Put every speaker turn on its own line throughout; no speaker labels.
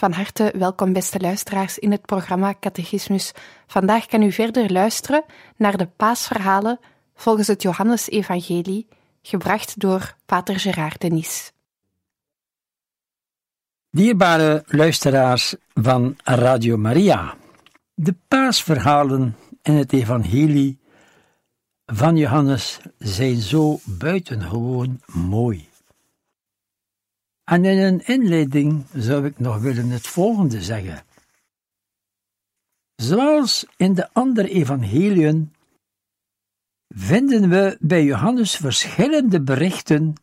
Van harte welkom, beste luisteraars, in het programma Catechismus. Vandaag kan u verder luisteren naar de paasverhalen volgens het Johannesevangelie, gebracht door Pater Gerard Denis.
Dierbare luisteraars van Radio Maria, de paasverhalen in het Evangelie van Johannes zijn zo buitengewoon mooi. En in een inleiding zou ik nog willen het volgende zeggen. Zoals in de andere evangeliën vinden we bij Johannes verschillende berichten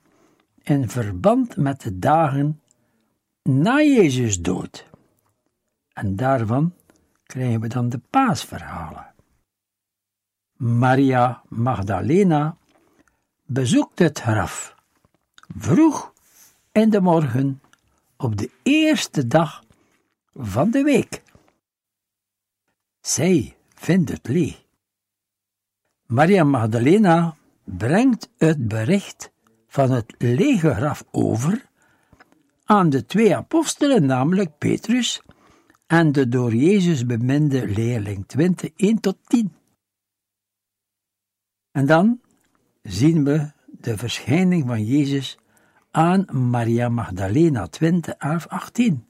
in verband met de dagen na Jezus dood. En daarvan krijgen we dan de paasverhalen. Maria Magdalena bezoekt het graf vroeg in de morgen op de eerste dag van de week. Zij vindt het leeg. Maria Magdalena brengt het bericht van het lege graf over aan de twee apostelen, namelijk Petrus en de door Jezus beminde leerling 20, 1 tot 10. En dan zien we de verschijning van Jezus aan Maria Magdalena 20, 11, 18.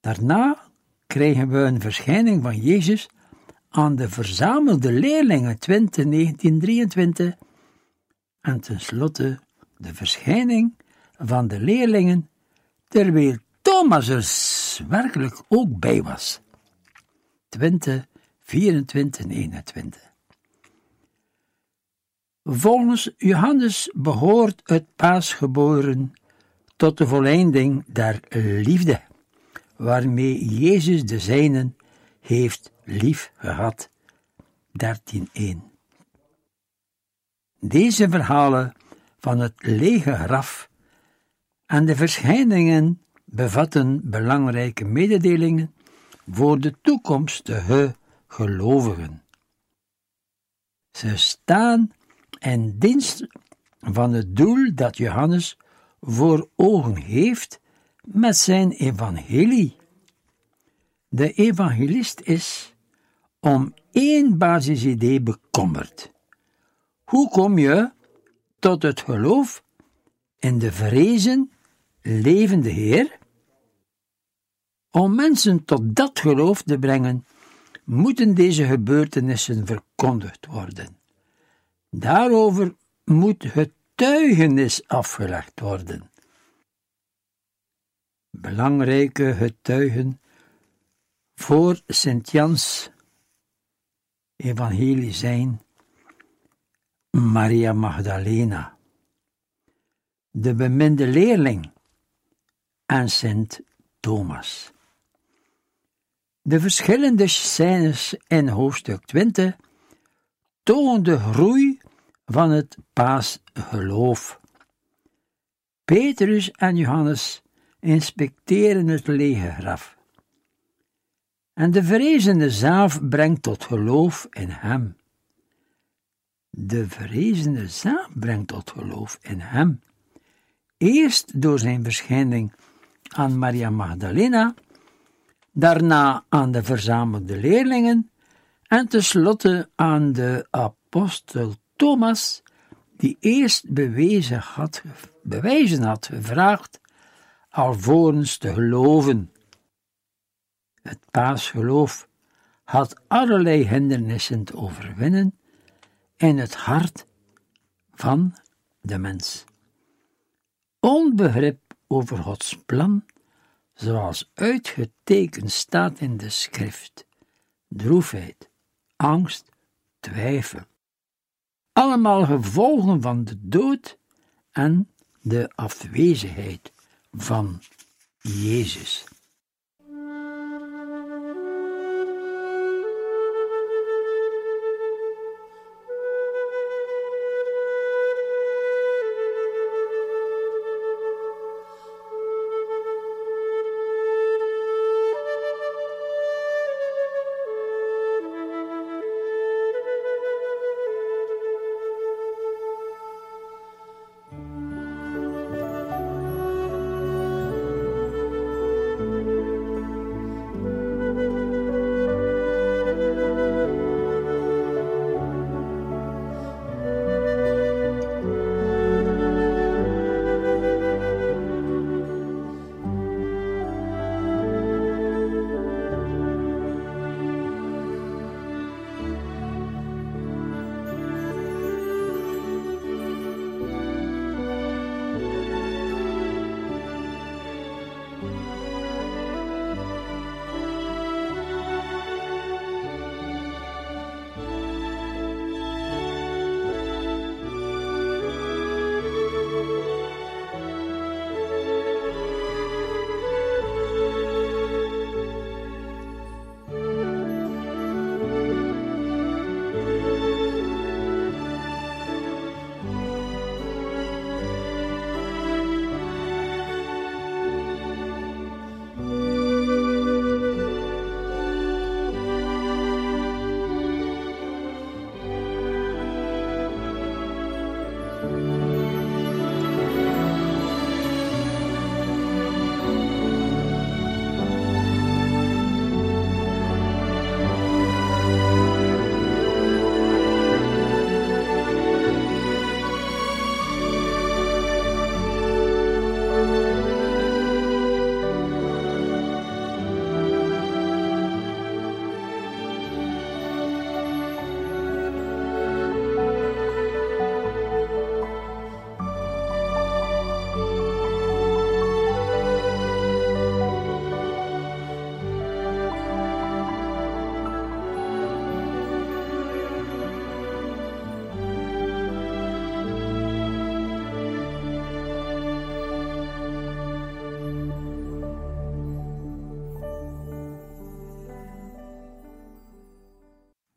Daarna krijgen we een verschijning van Jezus aan de verzamelde leerlingen 20, 19, 23 en tenslotte de verschijning van de leerlingen terwijl Thomas er werkelijk ook bij was. 20, 24 en 21. Volgens Johannes behoort het paasgeboren tot de volleinding der liefde, waarmee Jezus de zijnen heeft lief gehad. 13.1 Deze verhalen van het lege graf en de verschijningen bevatten belangrijke mededelingen voor de toekomstige gelovigen. Ze staan en dienst van het doel dat Johannes voor ogen heeft met zijn evangelie. De evangelist is om één basisidee bekommerd. Hoe kom je tot het geloof in de vrezen levende Heer? Om mensen tot dat geloof te brengen, moeten deze gebeurtenissen verkondigd worden. Daarover moet getuigenis afgelegd worden. Belangrijke getuigen voor Sint Jans evangelie zijn Maria Magdalena, de beminde leerling en Sint Thomas. De verschillende scènes in hoofdstuk 20 tonen de groei van het paasgeloof. Petrus en Johannes inspecteren het lege graf. En de vrezende zaaf brengt tot geloof in hem. De vrezende zaaf brengt tot geloof in hem. Eerst door zijn verschijning aan Maria Magdalena, daarna aan de verzamelde leerlingen en tenslotte aan de apostel Thomas, die eerst bewezen had, bewijzen had gevraagd alvorens te geloven. Het paasgeloof had allerlei hindernissen te overwinnen in het hart van de mens. Onbegrip over Gods plan, zoals uitgetekend staat in de schrift, droefheid, angst, twijfel. Allemaal gevolgen van de dood en de afwezigheid van Jezus.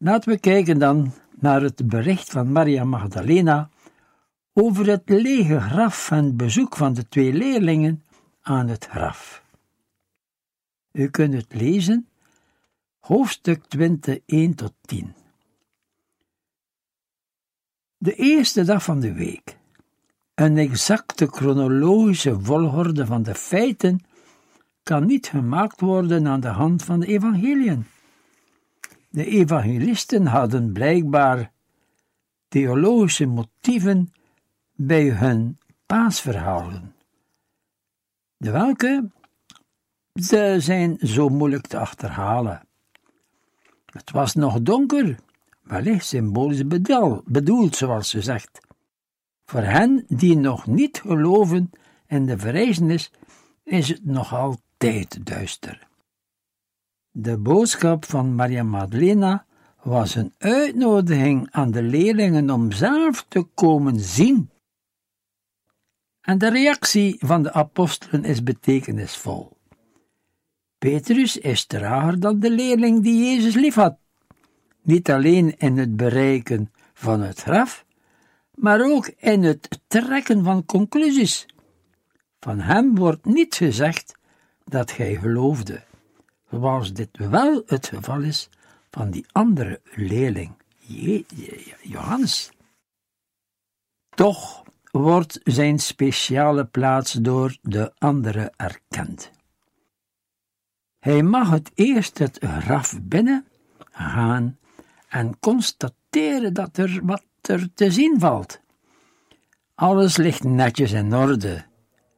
Laten we kijken dan naar het bericht van Maria Magdalena over het lege graf en bezoek van de twee leerlingen aan het graf. U kunt het lezen, hoofdstuk 20, 1 tot 10. De eerste dag van de week. Een exacte chronologische volgorde van de feiten kan niet gemaakt worden aan de hand van de evangeliën. De evangelisten hadden blijkbaar theologische motieven bij hun paasverhalen. De welke ze zijn zo moeilijk te achterhalen. Het was nog donker, wellicht symbolisch bedoeld, zoals ze zegt. Voor hen die nog niet geloven in de verrijzenis, is het nog altijd duister. De boodschap van Maria Magdalena was een uitnodiging aan de leerlingen om zelf te komen zien. En de reactie van de apostelen is betekenisvol. Petrus is trager dan de leerling die Jezus liefhad, niet alleen in het bereiken van het graf, maar ook in het trekken van conclusies. Van hem wordt niet gezegd dat hij geloofde zoals dit wel het geval is van die andere leerling, Johannes. Toch wordt zijn speciale plaats door de andere erkend. Hij mag het eerst het graf binnen gaan en constateren dat er wat er te zien valt. Alles ligt netjes in orde.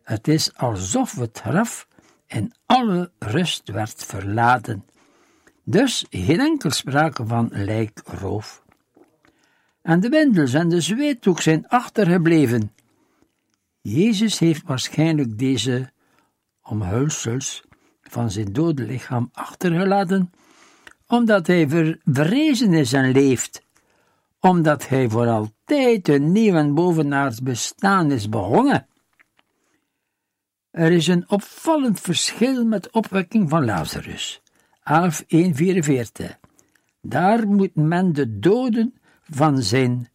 Het is alsof het graf in alle rust werd verlaten. Dus geen enkel sprake van lijkroof. En de wendels en de zweetdoek zijn achtergebleven. Jezus heeft waarschijnlijk deze omhulsels van zijn dode lichaam achtergelaten, omdat hij verrezen is en leeft, omdat hij voor altijd een nieuw en bovenaards bestaan is begonnen. Er is een opvallend verschil met opwekking van Lazarus. 11.1.44 Daar moet men de doden van zijn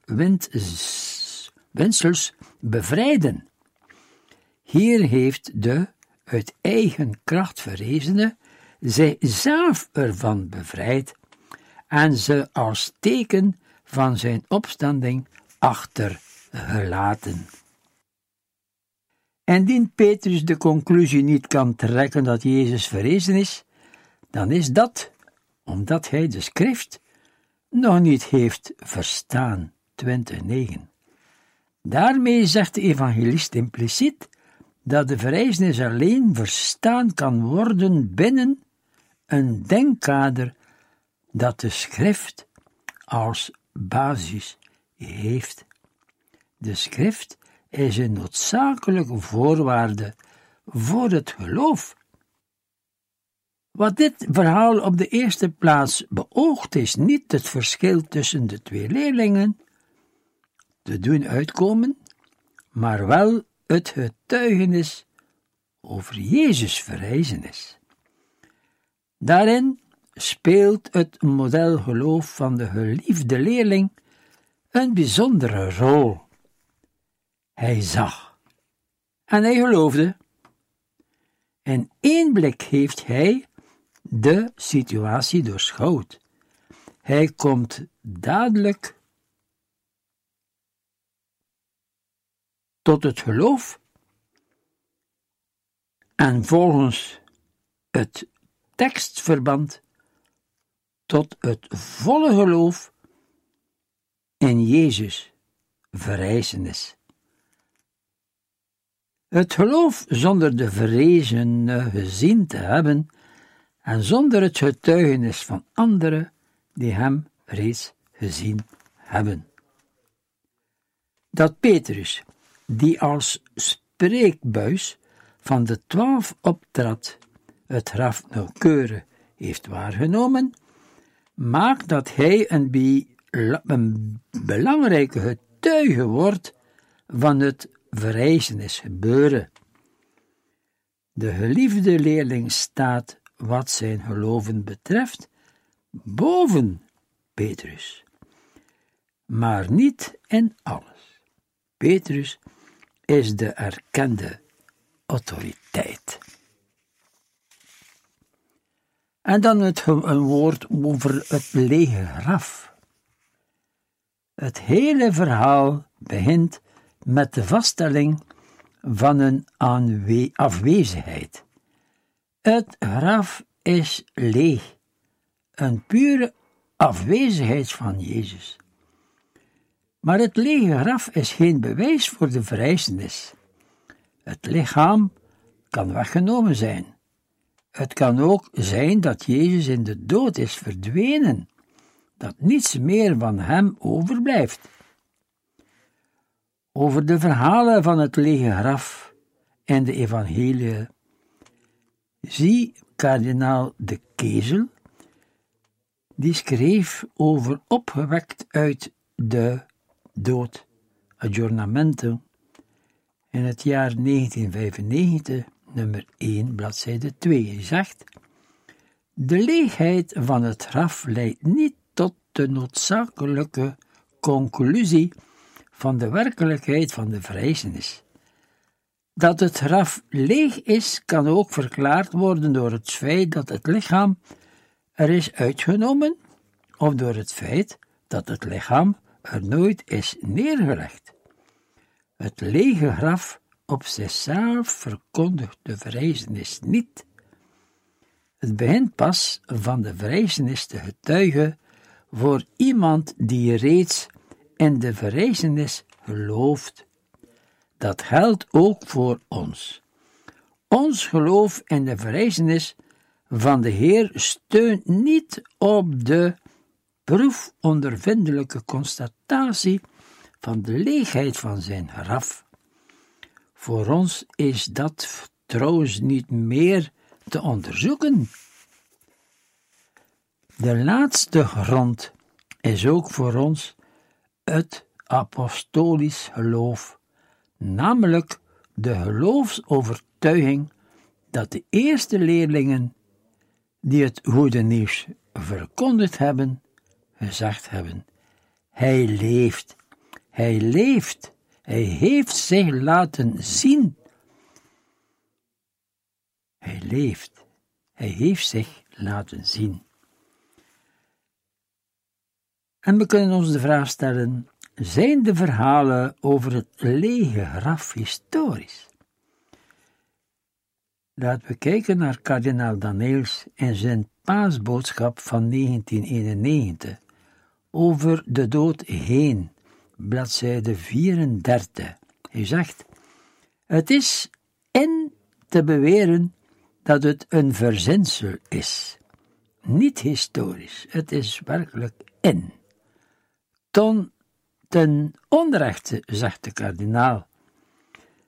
winsels bevrijden. Hier heeft de uit eigen kracht verrezene zij zelf ervan bevrijd en ze als teken van zijn opstanding achtergelaten. Indien Petrus de conclusie niet kan trekken dat Jezus verrezen is, dan is dat omdat hij de schrift nog niet heeft verstaan. 29. Daarmee zegt de evangelist impliciet dat de verrijzenis alleen verstaan kan worden binnen een denkkader dat de schrift als basis heeft. De schrift is een noodzakelijke voorwaarde voor het geloof. Wat dit verhaal op de eerste plaats beoogt, is niet het verschil tussen de twee leerlingen te doen uitkomen, maar wel het getuigenis over Jezus verrijzenis. Daarin speelt het modelgeloof van de geliefde leerling een bijzondere rol. Hij zag en hij geloofde. In één blik heeft hij de situatie doorschouwd. Hij komt dadelijk tot het geloof en volgens het tekstverband tot het volle geloof in Jezus verrijzenis. Het geloof zonder de verrezene gezien te hebben en zonder het getuigenis van anderen die hem reeds gezien hebben. Dat Petrus die als spreekbuis van de twaalf optrad, het graf nauwkeurig heeft waargenomen, maakt dat hij een, een belangrijke getuige wordt van het verrijzenis gebeuren. De geliefde leerling staat, wat zijn geloven betreft, boven Petrus, maar niet in alles. Petrus is de erkende autoriteit. En dan het, een woord over het lege graf. Het hele verhaal begint met de vaststelling van een afwezigheid. Het graf is leeg, een pure afwezigheid van Jezus. Maar het lege graf is geen bewijs voor de verrijzenis. Het lichaam kan weggenomen zijn. Het kan ook zijn dat Jezus in de dood is verdwenen, dat niets meer van hem overblijft. Over de verhalen van het lege graf en de evangelie. Zie kardinaal de Kezel, die schreef over opgewekt uit de dood, aggiornamento, in het jaar 1995, nummer 1, bladzijde 2. Hij zegt, de leegheid van het graf leidt niet tot de noodzakelijke conclusie van de werkelijkheid van de verrijzenis. Dat het graf leeg is, kan ook verklaard worden door het feit dat het lichaam er is uitgenomen, of door het feit dat het lichaam er nooit is neergelegd. Het lege graf op zichzelf verkondigt de verrijzenis niet. Het begint pas van de verrijzenis te getuigen voor iemand die reeds in de verrijzenis gelooft. Dat geldt ook voor ons. Ons geloof in de verrijzenis van de Heer steunt niet op de proefondervindelijke constatatie van de leegheid van zijn graf. Voor ons is dat trouwens niet meer te onderzoeken. De laatste grond is ook voor ons het apostolisch geloof, namelijk de geloofsovertuiging dat de eerste leerlingen die het goede nieuws verkondigd hebben, gezegd hebben: Hij leeft, hij leeft, hij heeft zich laten zien. Hij leeft, hij heeft zich laten zien. En we kunnen ons de vraag stellen: zijn de verhalen over het lege graf historisch? Laten we kijken naar kardinaal Daniels en zijn paasboodschap van 1991 over de dood heen, bladzijde 34. Hij zegt: Het is in te beweren dat het een verzinsel is, niet historisch, het is werkelijk in. Ton ten onrechte, zegt de kardinaal.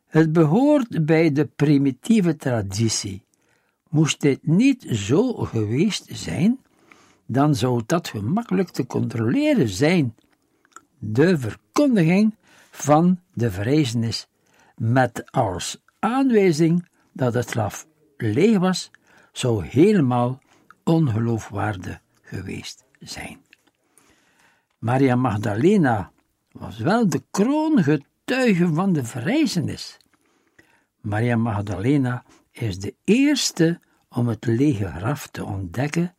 Het behoort bij de primitieve traditie. Moest dit niet zo geweest zijn, dan zou dat gemakkelijk te controleren zijn. De verkondiging van de verrijzenis, met als aanwijzing dat het graf leeg was, zou helemaal ongeloofwaardig geweest zijn. Maria Magdalena was wel de kroongetuige van de verrijzenis. Maria Magdalena is de eerste om het lege graf te ontdekken,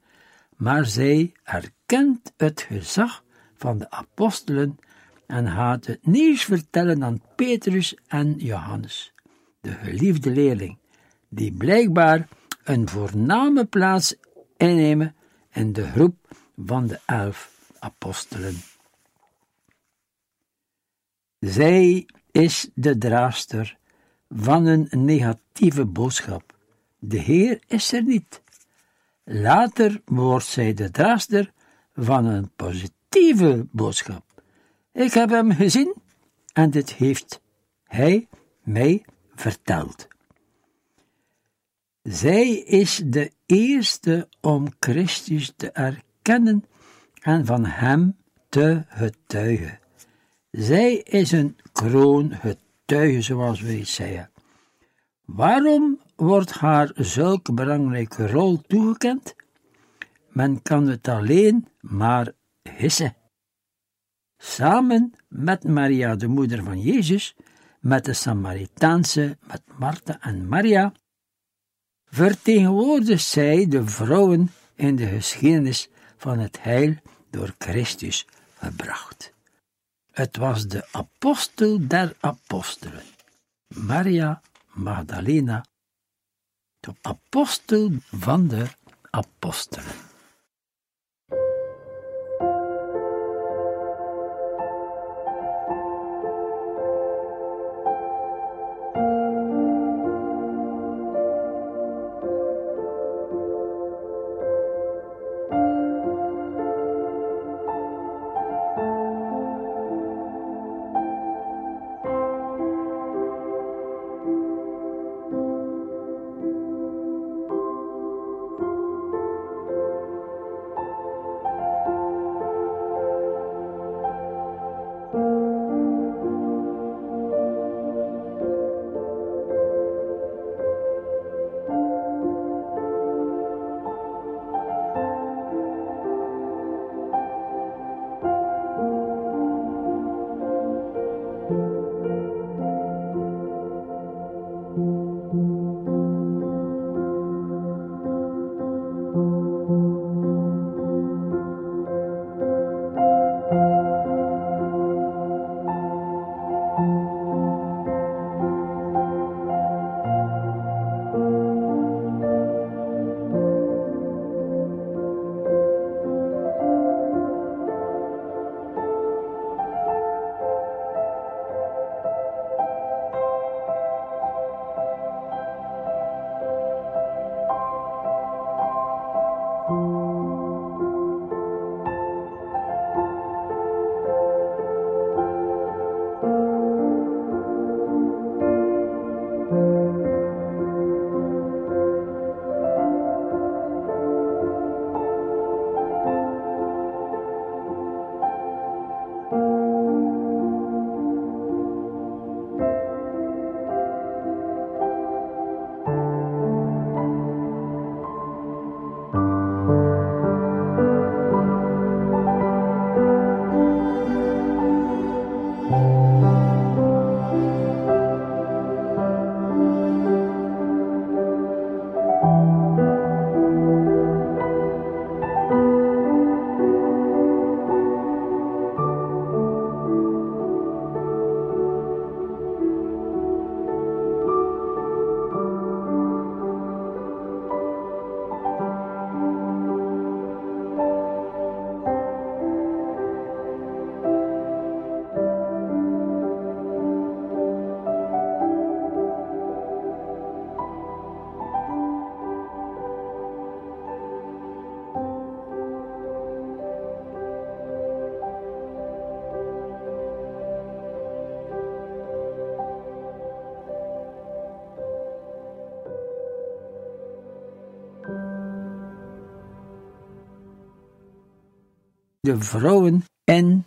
maar zij erkent het gezag van de apostelen en gaat het nieuws vertellen aan Petrus en Johannes, de geliefde leerling, die blijkbaar een voorname plaats innemen in de groep van de elf apostelen. Zij is de draagster van een negatieve boodschap. De Heer is er niet. Later wordt zij de draagster van een positieve boodschap. Ik heb hem gezien en dit heeft hij mij verteld. Zij is de eerste om Christus te erkennen en van hem te getuigen. Zij is een kroongetuige, zoals wij zeggen. Waarom wordt haar zulke belangrijke rol toegekend? Men kan het alleen maar gissen. Samen met Maria, de moeder van Jezus, met de Samaritaanse, met Martha en Maria, vertegenwoordigt zij de vrouwen in de geschiedenis van het heil door Christus gebracht. Het was de apostel der apostelen, Maria Magdalena, de apostel van de apostelen. De vrouwen in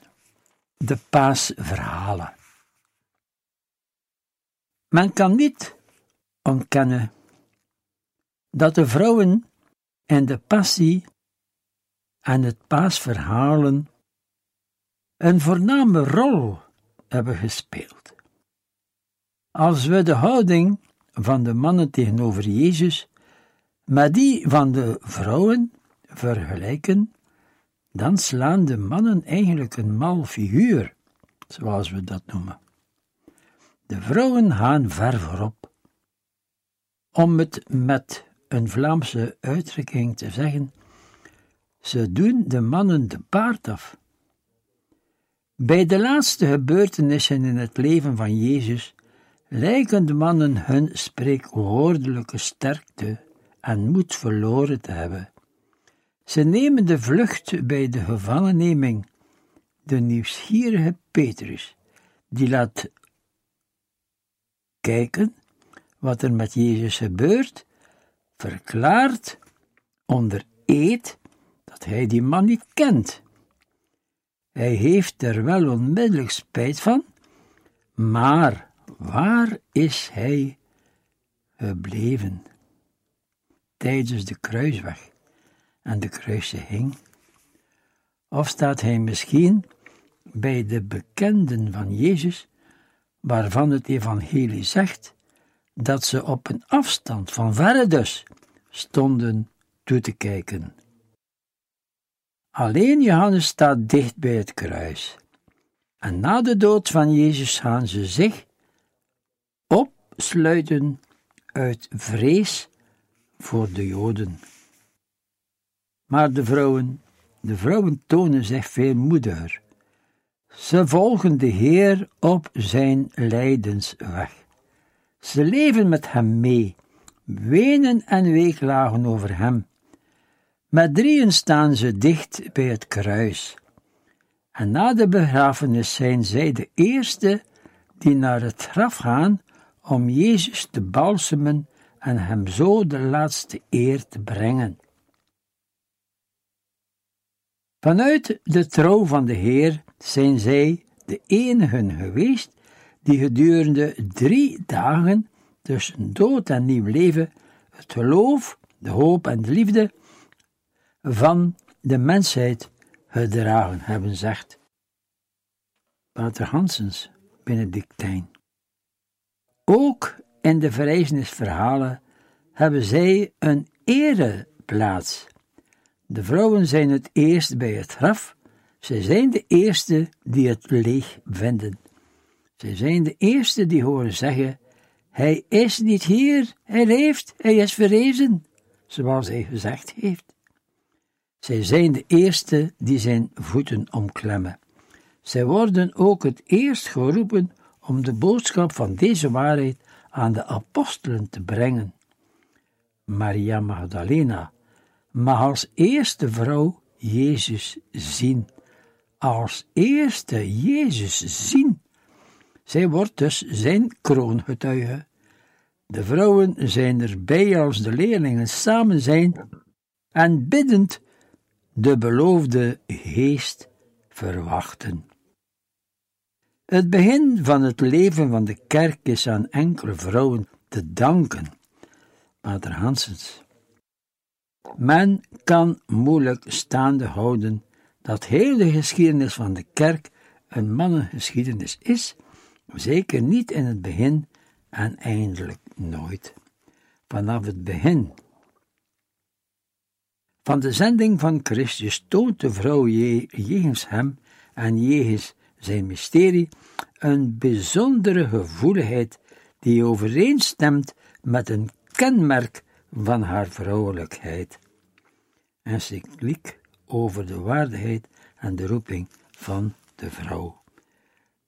de paasverhalen. Men kan niet ontkennen dat de vrouwen in de passie en het paasverhalen een voorname rol hebben gespeeld. Als we de houding van de mannen tegenover Jezus met die van de vrouwen vergelijken, dan slaan de mannen eigenlijk een mal figuur, zoals we dat noemen. De vrouwen gaan ver voorop. Om het met een Vlaamse uitdrukking te zeggen, ze doen de mannen de paard af. Bij de laatste gebeurtenissen in het leven van Jezus lijken de mannen hun spreekwoordelijke sterkte en moed verloren te hebben. Ze nemen de vlucht bij de gevangenneming. De nieuwsgierige Petrus, die laat kijken wat er met Jezus gebeurt, verklaart onder eed dat hij die man niet kent. Hij heeft er wel onmiddellijk spijt van, maar waar is hij gebleven tijdens de kruisweg en de kruisiging? Of staat hij misschien bij de bekenden van Jezus, waarvan het evangelie zegt dat ze op een afstand van verre dus stonden toe te kijken. Alleen Johannes staat dicht bij het kruis. En na de dood van Jezus gaan ze zich opsluiten uit vrees voor de Joden. Maar de vrouwen, de vrouwen tonen zich veel moediger. Ze volgen de Heer op zijn lijdensweg. Ze leven met hem mee, wenen en weeklagen over hem. Met drieën staan ze dicht bij het kruis. En na de begrafenis zijn zij de eerste die naar het graf gaan om Jezus te balsemen en hem zo de laatste eer te brengen. Vanuit de trouw van de Heer zijn zij de enigen geweest die gedurende drie dagen tussen dood en nieuw leven het geloof, de hoop en de liefde van de mensheid gedragen hebben, zegt Pater Hansens, Benedictijn. Ook in de verrijzenisverhalen hebben zij een ereplaats. De vrouwen zijn het eerst bij het graf, zij zijn de eerste die het leeg vinden. Zij zijn de eerste die horen zeggen: Hij is niet hier, hij leeft, hij is verrezen, zoals hij gezegd heeft. Zij zijn de eerste die zijn voeten omklemmen. Zij worden ook het eerst geroepen om de boodschap van deze waarheid aan de apostelen te brengen. Maria Magdalena mag als eerste vrouw Jezus zien. Als eerste Jezus zien. Zij wordt dus zijn kroongetuige. De vrouwen zijn erbij als de leerlingen samen zijn en biddend de beloofde geest verwachten. Het begin van het leven van de kerk is aan enkele vrouwen te danken. Pater Hansens. Men kan moeilijk staande houden dat heel de geschiedenis van de kerk een mannengeschiedenis is, zeker niet in het begin en eindelijk nooit. Vanaf het begin van de zending van Christus toont de vrouw jegens hem en jegens zijn mysterie een bijzondere gevoeligheid die overeenstemt met een kenmerk van haar vrouwelijkheid. Encycliek over de waardigheid en de roeping van de vrouw.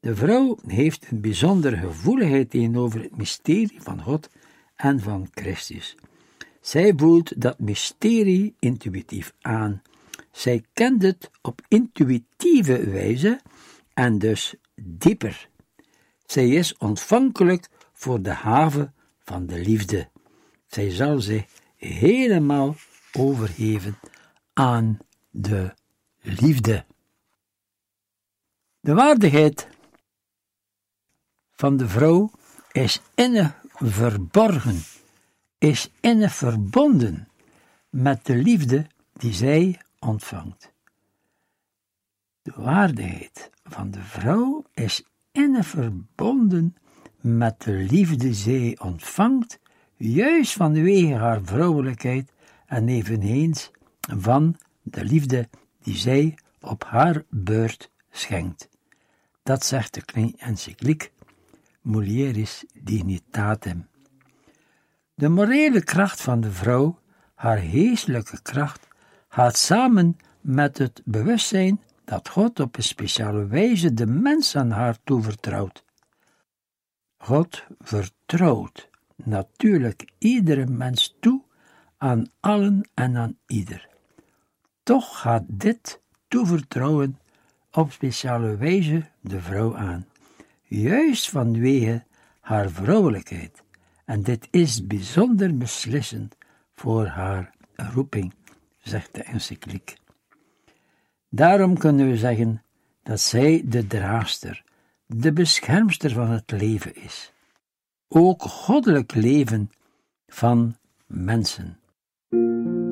De vrouw heeft een bijzondere gevoeligheid tegenover het mysterie van God en van Christus. Zij voelt dat mysterie intuïtief aan. Zij kent het op intuïtieve wijze en dus dieper. Zij is ontvankelijk voor de haven van de liefde. Zij zal zich helemaal overgeven aan de liefde. De waardigheid van de vrouw is innig verborgen, is innig verbonden met de liefde die zij ontvangt. De waardigheid van de vrouw is innig verbonden met de liefde zij ontvangt, juist vanwege haar vrouwelijkheid en eveneens van de liefde die zij op haar beurt schenkt. Dat zegt de encycliek Mulieris Dignitatem. De morele kracht van de vrouw, haar geestelijke kracht, gaat samen met het bewustzijn dat God op een speciale wijze de mens aan haar toevertrouwt. God vertrouwt natuurlijk iedere mens toe aan allen en aan ieder. Toch gaat dit toevertrouwen op speciale wijze de vrouw aan, juist vanwege haar vrouwelijkheid, en dit is bijzonder beslissend voor haar roeping, zegt de encycliek. Daarom kunnen we zeggen dat zij de draagster, de beschermster van het leven is. Ook goddelijk leven van mensen.
Música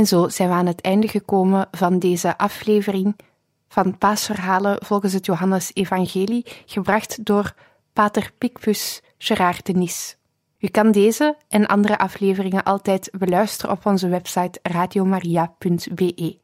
En zo zijn we aan het einde gekomen van deze aflevering van Paasverhalen volgens het Johannes-evangelie, gebracht door Pater Picpus Gerard de Nis. U kan deze en andere afleveringen altijd beluisteren op onze website radiomaria.be.